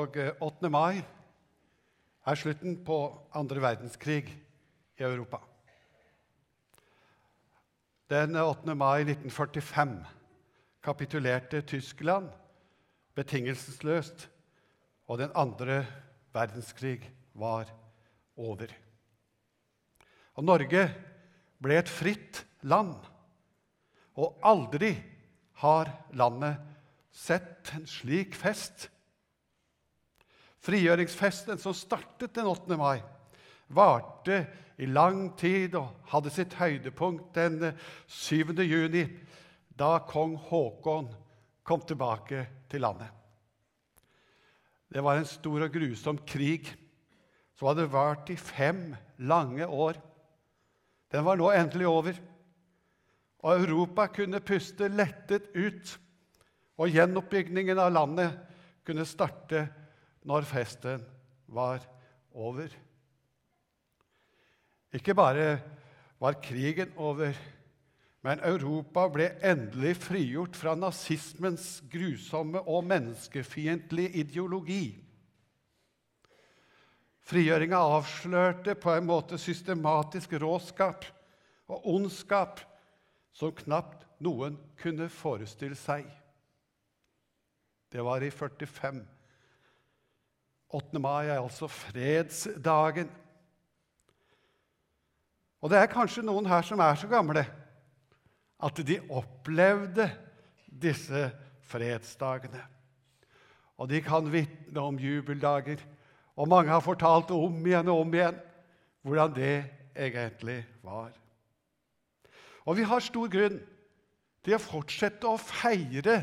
Og 8. Eh, mai er slutten på andre verdenskrig i Europa. Den 8. mai 1945 kapitulerte Tyskland betingelsesløst, og den andre verdenskrig var over. Og Norge ble et fritt land, og aldri har landet sett en slik fest Frigjøringsfesten som startet den 8. mai, varte i lang tid og hadde sitt høydepunkt den 7. juni, da kong Haakon kom tilbake til landet. Det var en stor og grusom krig som hadde vart i fem lange år. Den var nå endelig over, og Europa kunne puste lettet ut. Og gjenoppbyggingen av landet kunne starte når festen var over. Ikke bare var krigen over, men Europa ble endelig frigjort fra nazismens grusomme og menneskefiendtlige ideologi. Frigjøringa avslørte på en måte systematisk råskap og ondskap som knapt noen kunne forestille seg. Det var i 45 8. mai er altså fredsdagen. Og det er kanskje noen her som er så gamle at de opplevde disse fredsdagene. Og de kan vitne om jubeldager, og mange har fortalt om igjen og om igjen hvordan det egentlig var. Og vi har stor grunn til å fortsette å feire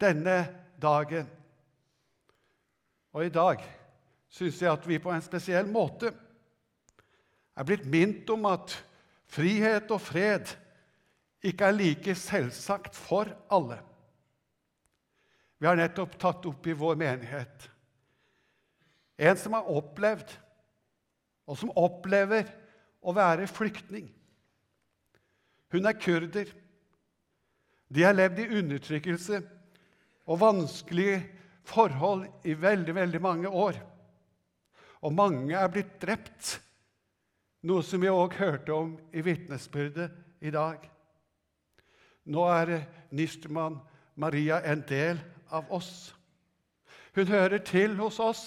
denne dagen. Og i dag syns jeg at vi på en spesiell måte er blitt minnet om at frihet og fred ikke er like selvsagt for alle. Vi har nettopp tatt opp i vår menighet en som har opplevd, og som opplever, å være flyktning. Hun er kurder. De har levd i undertrykkelse og vanskelige forhold i veldig, veldig mange år og mange er blitt drept, noe som vi òg hørte om i vitnesbyrdet i dag. Nå er Nistermann Maria en del av oss. Hun hører til hos oss,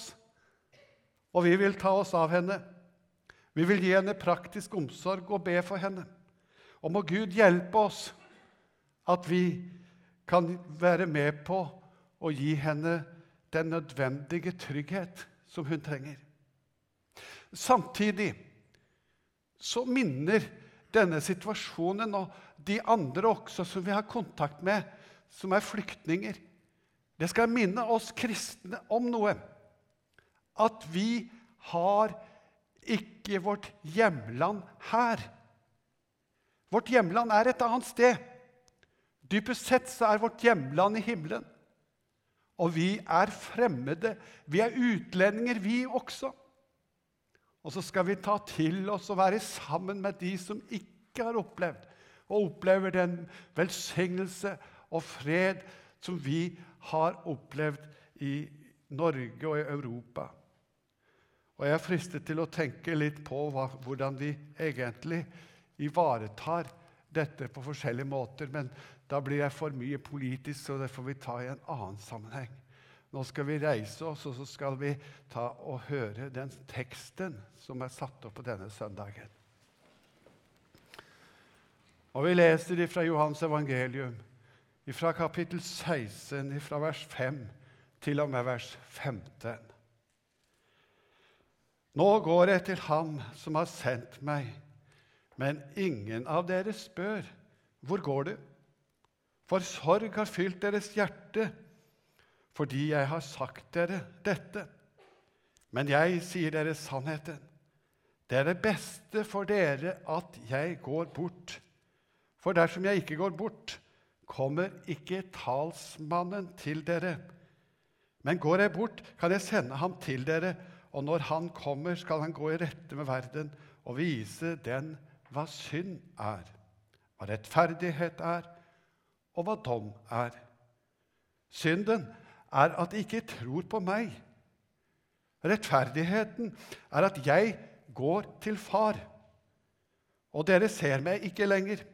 og vi vil ta oss av henne. Vi vil gi henne praktisk omsorg og be for henne. Og må Gud hjelpe oss at vi kan være med på å gi henne den nødvendige trygghet som hun trenger. Samtidig så minner denne situasjonen og de andre også som vi har kontakt med, som er flyktninger Det skal minne oss kristne om noe. At vi har ikke vårt hjemland her. Vårt hjemland er et annet sted. Dypest sett så er vårt hjemland i himmelen. Og vi er fremmede. Vi er utlendinger, vi også. Og så skal vi ta til oss og være sammen med de som ikke har opplevd, og opplever den velsignelse og fred som vi har opplevd i Norge og i Europa. Og Jeg er fristet til å tenke litt på hva, hvordan vi egentlig ivaretar dette på forskjellige måter, men da blir jeg for mye politisk, så det får vi ta i en annen sammenheng. Nå skal vi reise oss, og så skal vi ta og høre den teksten som er satt opp på denne søndagen. Og Vi leser fra Johans evangelium, fra kapittel 16, fra vers 5 til og med vers 15. Nå går jeg til Ham som har sendt meg, men ingen av dere spør, hvor går du? For sorg har fylt deres hjerte fordi jeg har sagt dere dette. Men jeg sier dere sannheten. Det er det beste for dere at jeg går bort. For dersom jeg ikke går bort, kommer ikke talsmannen til dere. Men går jeg bort, kan jeg sende ham til dere, og når han kommer, skal han gå i rette med verden og vise den hva synd er, hva rettferdighet er, og hva dom er. Synden er at de ikke tror på meg Rettferdigheten er at jeg går til Far, og dere ser meg ikke lenger.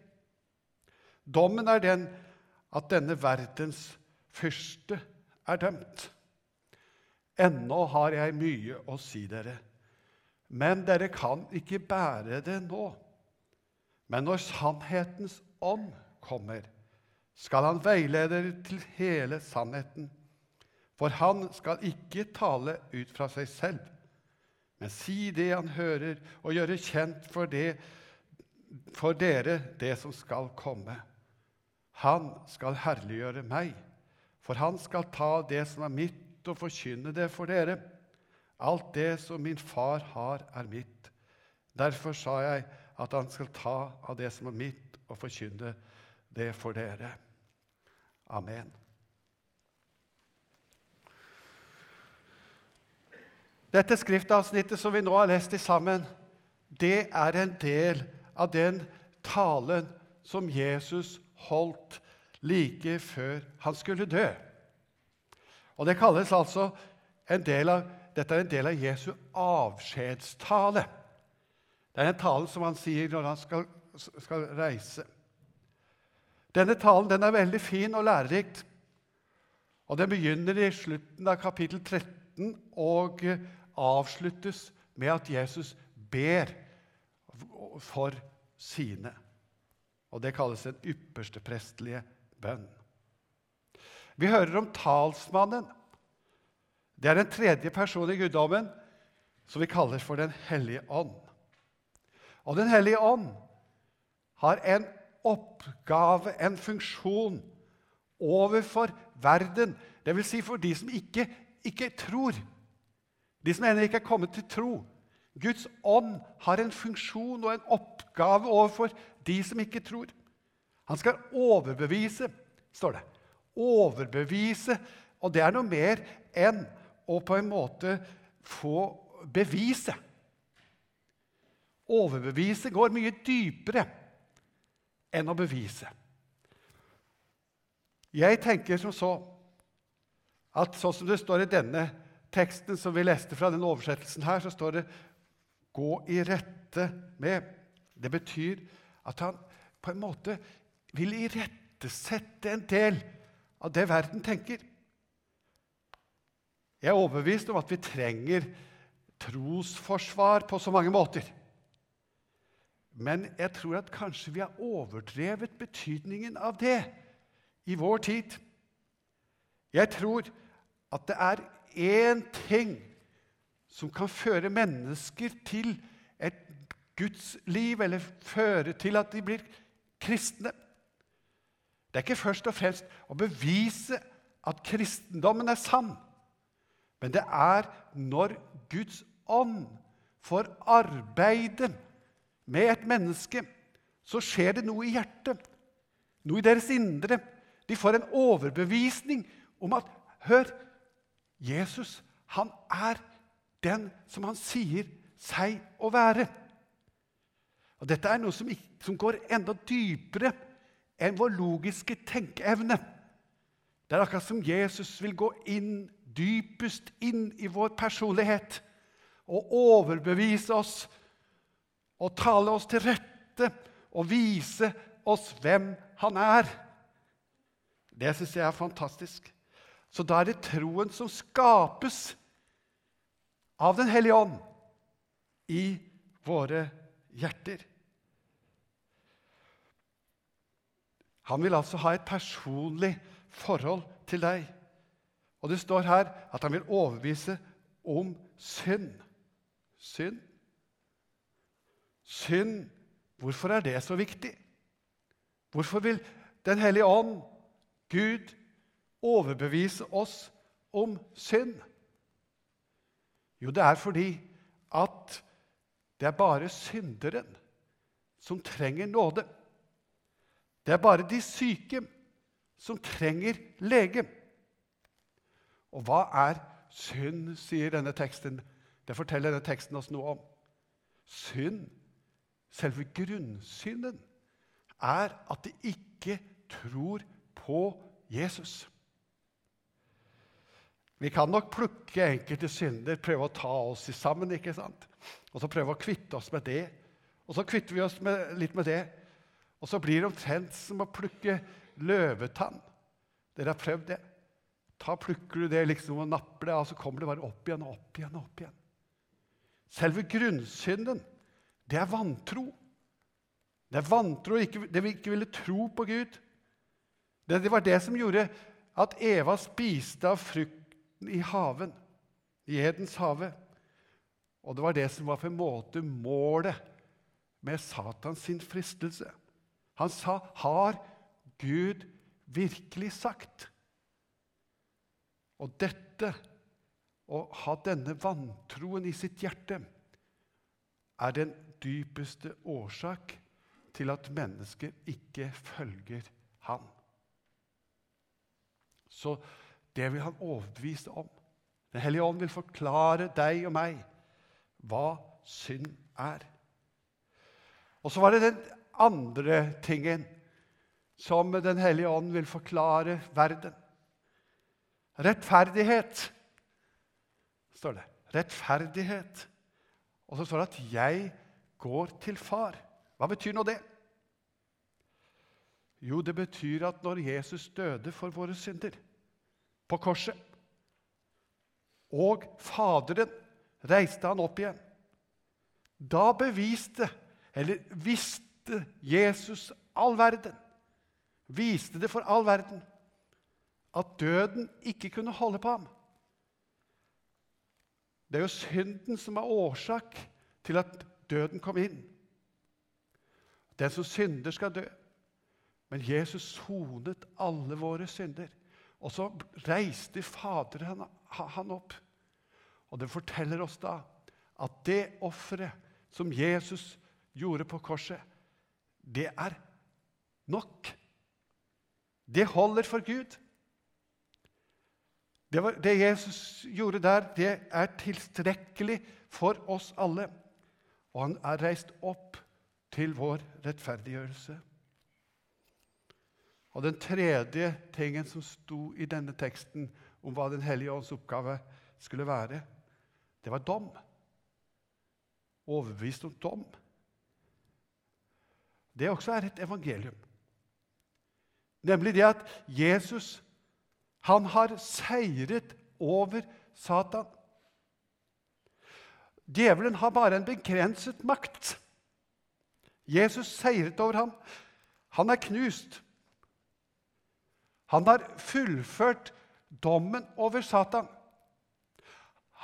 Dommen er den at denne verdens fyrste er dømt. Ennå har jeg mye å si dere, men dere kan ikke bære det nå. Men når sannhetens ånd kommer, skal han veilede dere til hele sannheten. For han skal ikke tale ut fra seg selv, men si det han hører, og gjøre kjent for, det, for dere det som skal komme. Han skal herliggjøre meg, for han skal ta det som er mitt, og forkynne det for dere. Alt det som min far har, er mitt. Derfor sa jeg at han skal ta av det som er mitt, og forkynne det for dere. Amen. Dette skriftavsnittet som vi nå har lest sammen, det er en del av den talen som Jesus holdt like før han skulle dø. Og det kalles altså en del av, Dette er en del av Jesu avskjedstale. Det er en tale som han sier når han skal, skal reise. Denne talen den er veldig fin og lærerikt. Og Den begynner i slutten av kapittel 13 og avsluttes med at Jesus ber for sine. Og Det kalles den ypperste prestelige bønn. Vi hører om talsmannen. Det er den tredje personen i guddommen som vi kaller for Den hellige ånd. Og Den hellige ånd har en oppgave, en funksjon, overfor verden. Dvs. Si for de som ikke, ikke tror. De som ennå ikke er kommet til tro. Guds ånd har en funksjon og en oppgave overfor de som ikke tror. Han skal overbevise, står det. Overbevise. Og det er noe mer enn å på en måte få bevise. Overbevise går mye dypere enn å bevise. Jeg tenker som så at sånn som det står i denne teksten som vi leste fra den oversettelsen her, så står det 'gå i rette med'. Det betyr at han på en måte vil irettesette en del av det verden tenker. Jeg er overbevist om at vi trenger trosforsvar på så mange måter. Men jeg tror at kanskje vi har overdrevet betydningen av det i vår tid. Jeg tror at det er én ting som kan føre mennesker til et Guds liv, eller føre til at de blir kristne. Det er ikke først og fremst å bevise at kristendommen er sann, men det er når Guds ånd får arbeide med et menneske, så skjer det noe i hjertet, noe i deres indre. De får en overbevisning om at Hør, Jesus, han er den som han sier seg å være. Og Dette er noe som, som går enda dypere enn vår logiske tenkeevne. Det er akkurat som Jesus vil gå inn dypest inn i vår personlighet og overbevise oss og tale oss til rette og vise oss hvem han er. Det syns jeg er fantastisk. Så da er det troen som skapes av Den hellige ånd i våre hjerter. Han vil altså ha et personlig forhold til deg. Og det står her at han vil overbevise om synd. Synd Synd, hvorfor er det så viktig? Hvorfor vil Den hellige ånd, Gud, overbevise oss om synd? Jo, det er fordi at det er bare synderen som trenger nåde. Det er bare de syke som trenger lege. Og hva er synd, sier denne teksten. Det forteller denne teksten oss noe om. Synd Selve grunnsynden er at de ikke tror på Jesus. Vi kan nok plukke enkelte synder, prøve å ta oss sammen, ikke sant? og så prøve å kvitte oss med det. Og så kvitter vi oss med, litt med det. Og så blir det omtrent som å plukke løvetann. Dere har prøvd det? Ta Plukker du det liksom og napper det, og så kommer det bare opp igjen og opp igjen. og opp igjen. Selve grunnsynden, det er vantro. Det er vantro, det vi ikke ville tro på Gud. Det, det var det som gjorde at Eva spiste av frukten i haven, i Edens hage. Og det var det som var en måte målet med Satans sin fristelse. Han sa, 'Har Gud virkelig sagt?' Og dette, å ha denne vantroen i sitt hjerte, er den dypeste årsak til at mennesker ikke følger Han. Så det vil han overbevise om. Den hellige ånd vil forklare deg og meg hva synd er. Og så var det den andre tingen som Den hellige ånd vil forklare verden. Rettferdighet, står det. Rettferdighet. Og så står det at 'jeg går til far'. Hva betyr nå det? Jo, det betyr at når Jesus døde for våre synder på korset, og Faderen reiste han opp igjen, da beviste, eller visste Jesus all verden, viste det for all verden, at døden ikke kunne holde på ham. Det er jo synden som er årsak til at døden kom inn. Den som synder, skal dø. Men Jesus sonet alle våre synder. Og så reiste Fader han, han opp. Og det forteller oss da at det offeret som Jesus gjorde på korset, det er nok. Det holder for Gud. Det, var, det, Jesus gjorde der, det er tilstrekkelig for oss alle. Og han er reist opp til vår rettferdiggjørelse. Og den tredje tingen som sto i denne teksten om hva Den hellige ånds oppgave skulle være, det var dom. Overbevist om dom. Det også er et evangelium. Nemlig det at Jesus han har seiret over Satan. Djevelen har bare en begrenset makt. Jesus seiret over ham. Han er knust. Han har fullført dommen over Satan.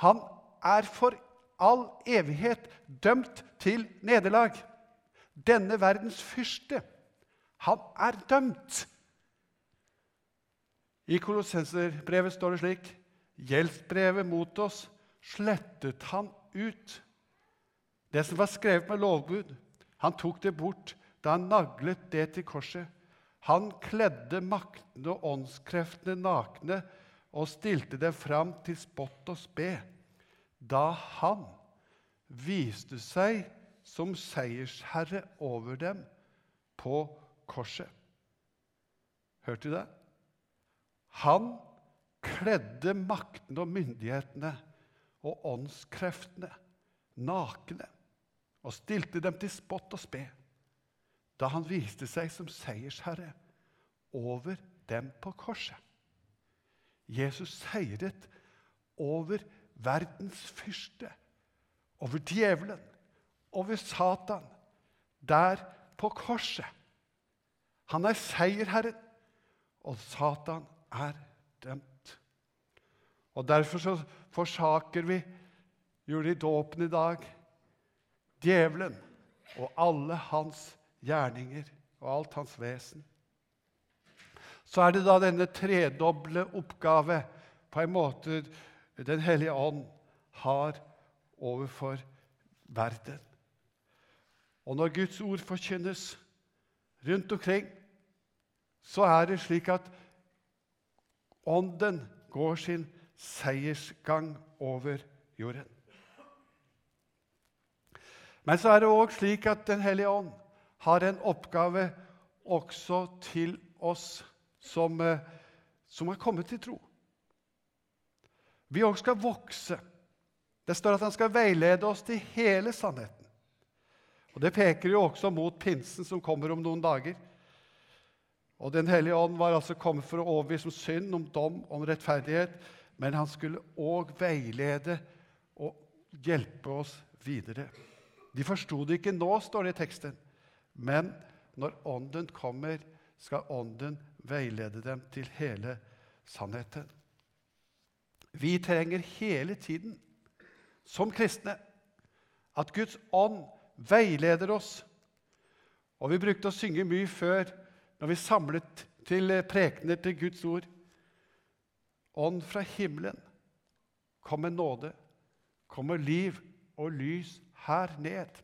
Han er for all evighet dømt til nederlag. Denne verdens fyrste, han er dømt. I Kolossenserbrevet står det slik.: Gjeldsbrevet mot oss slettet han ut. Det som var skrevet med lovbud, han tok det bort da han naglet det til korset. Han kledde maktene og åndskreftene nakne og stilte dem fram til spott og spe, da han viste seg som seiersherre over dem på korset. Hørte du det? Han kledde maktene og myndighetene og åndskreftene nakne og stilte dem til spott og spe da han viste seg som seiersherre over dem på korset. Jesus seiret over verdens fyrste, over djevelen, over Satan, der på korset. Han er seierherren, og Satan er dømt. Og Derfor så forsaker vi, gjorde i dåpen i dag, djevelen og alle hans gjerninger og alt hans vesen. Så er det da denne tredoble oppgave på en måte Den hellige ånd har overfor verden. Og når Guds ord forkynnes rundt omkring, så er det slik at Ånden går sin seiersgang over jorden. Men så er det òg slik at Den hellige ånd har en oppgave også til oss som, eh, som har kommet til tro. vi òg skal vokse. Det står at han skal veilede oss til hele sannheten. Og Det peker jo også mot pinsen som kommer om noen dager. Og Den hellige ånd var altså kommet for å overbevise om synd, om dom, om rettferdighet. Men han skulle òg veilede og hjelpe oss videre. De forsto det ikke nå, står det i teksten. Men når Ånden kommer, skal Ånden veilede dem til hele sannheten. Vi trenger hele tiden, som kristne, at Guds ånd veileder oss. Og vi brukte å synge mye før når vi samlet til prekener til Guds ord. Ånd fra himmelen, kom med nåde, kom med liv og lys her ned.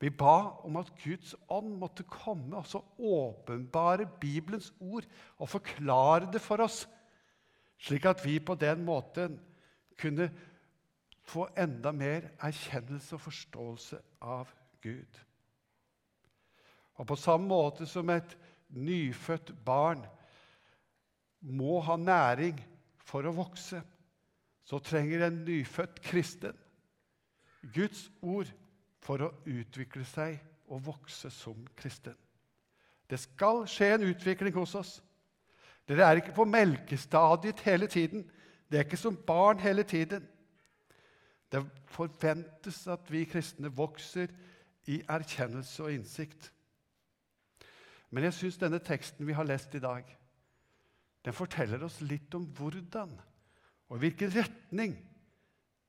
Vi ba om at Guds ånd måtte komme og så åpenbare Bibelens ord og forklare det for oss, slik at vi på den måten kunne få enda mer erkjennelse og forståelse av Gud. Og på samme måte som et nyfødt barn må ha næring for å vokse, så trenger en nyfødt kristen Guds ord for å utvikle seg og vokse som kristen. Det skal skje en utvikling hos oss. Dere er ikke på melkestadiet hele tiden. Det er ikke som barn hele tiden. Det forventes at vi kristne vokser i erkjennelse og innsikt. Men jeg syns denne teksten vi har lest i dag, den forteller oss litt om hvordan og i hvilken retning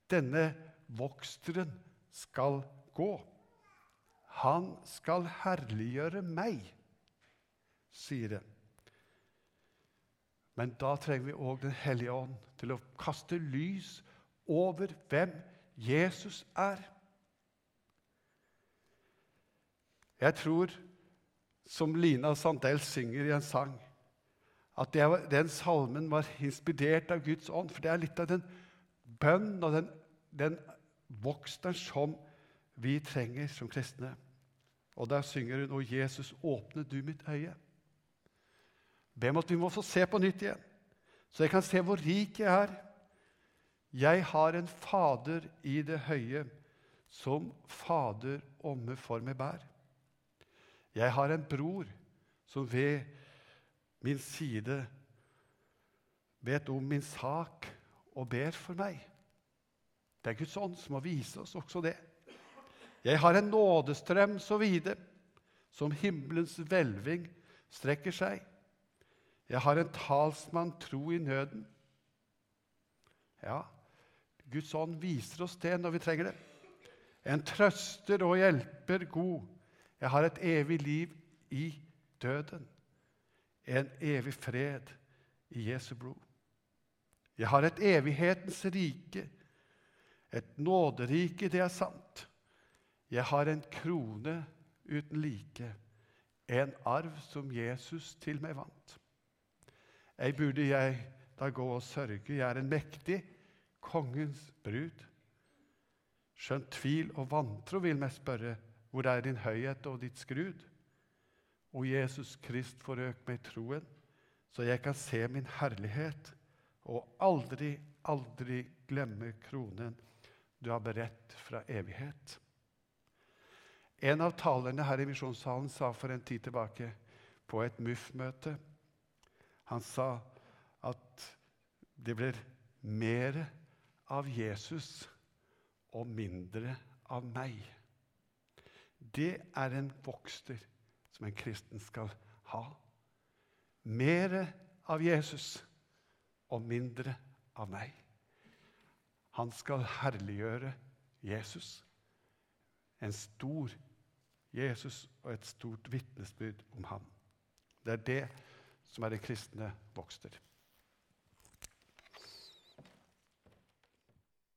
denne voksteren skal gå. Han skal herliggjøre meg, sier det. Men da trenger vi òg Den hellige ånd til å kaste lys over hvem Jesus er. Jeg tror, som Lina Sandell synger i en sang, at den salmen var inspirert av Guds ånd. For det er litt av den bønn og den, den voksteren som vi trenger som kristne. Og der synger hun 'Å Jesus, åpne du mitt øye'. Be om at vi må få se på nytt igjen, så jeg kan se hvor rik jeg er. Jeg har en Fader i det høye, som Fader omme for meg bær. Jeg har en bror som ved min side vet om min sak og ber for meg. Det er Guds ånd som må vise oss også det. Jeg har en nådestrøm så vide, som himmelens hvelving strekker seg. Jeg har en talsmann tro i nøden. Ja, Guds ånd viser oss det når vi trenger det. En trøster og hjelper god. Jeg har et evig liv i døden en evig fred i Jesu blod. Jeg har et evighetens rike, et nåderike, det er sant. Jeg har en krone uten like, en arv som Jesus til meg vant. Ei burde jeg da gå og sørge, jeg er en mektig kongens brud. Skjønt tvil og vantro vil meg spørre, hvor er din høyhet og ditt skrud? O Jesus Krist, forøk meg troen, så jeg kan se min herlighet og aldri, aldri glemme kronen du har beredt fra evighet. En av talerne her i Misjonssalen sa for en tid tilbake på et MUF-møte Han sa at det blir mer av Jesus og mindre av meg. Det er en vokster som en kristen skal ha. Mer av Jesus og mindre av meg. Han skal herliggjøre Jesus. En stor Jesus og et stort vitnesbyrd om ham. Det er det som er det kristne vokster.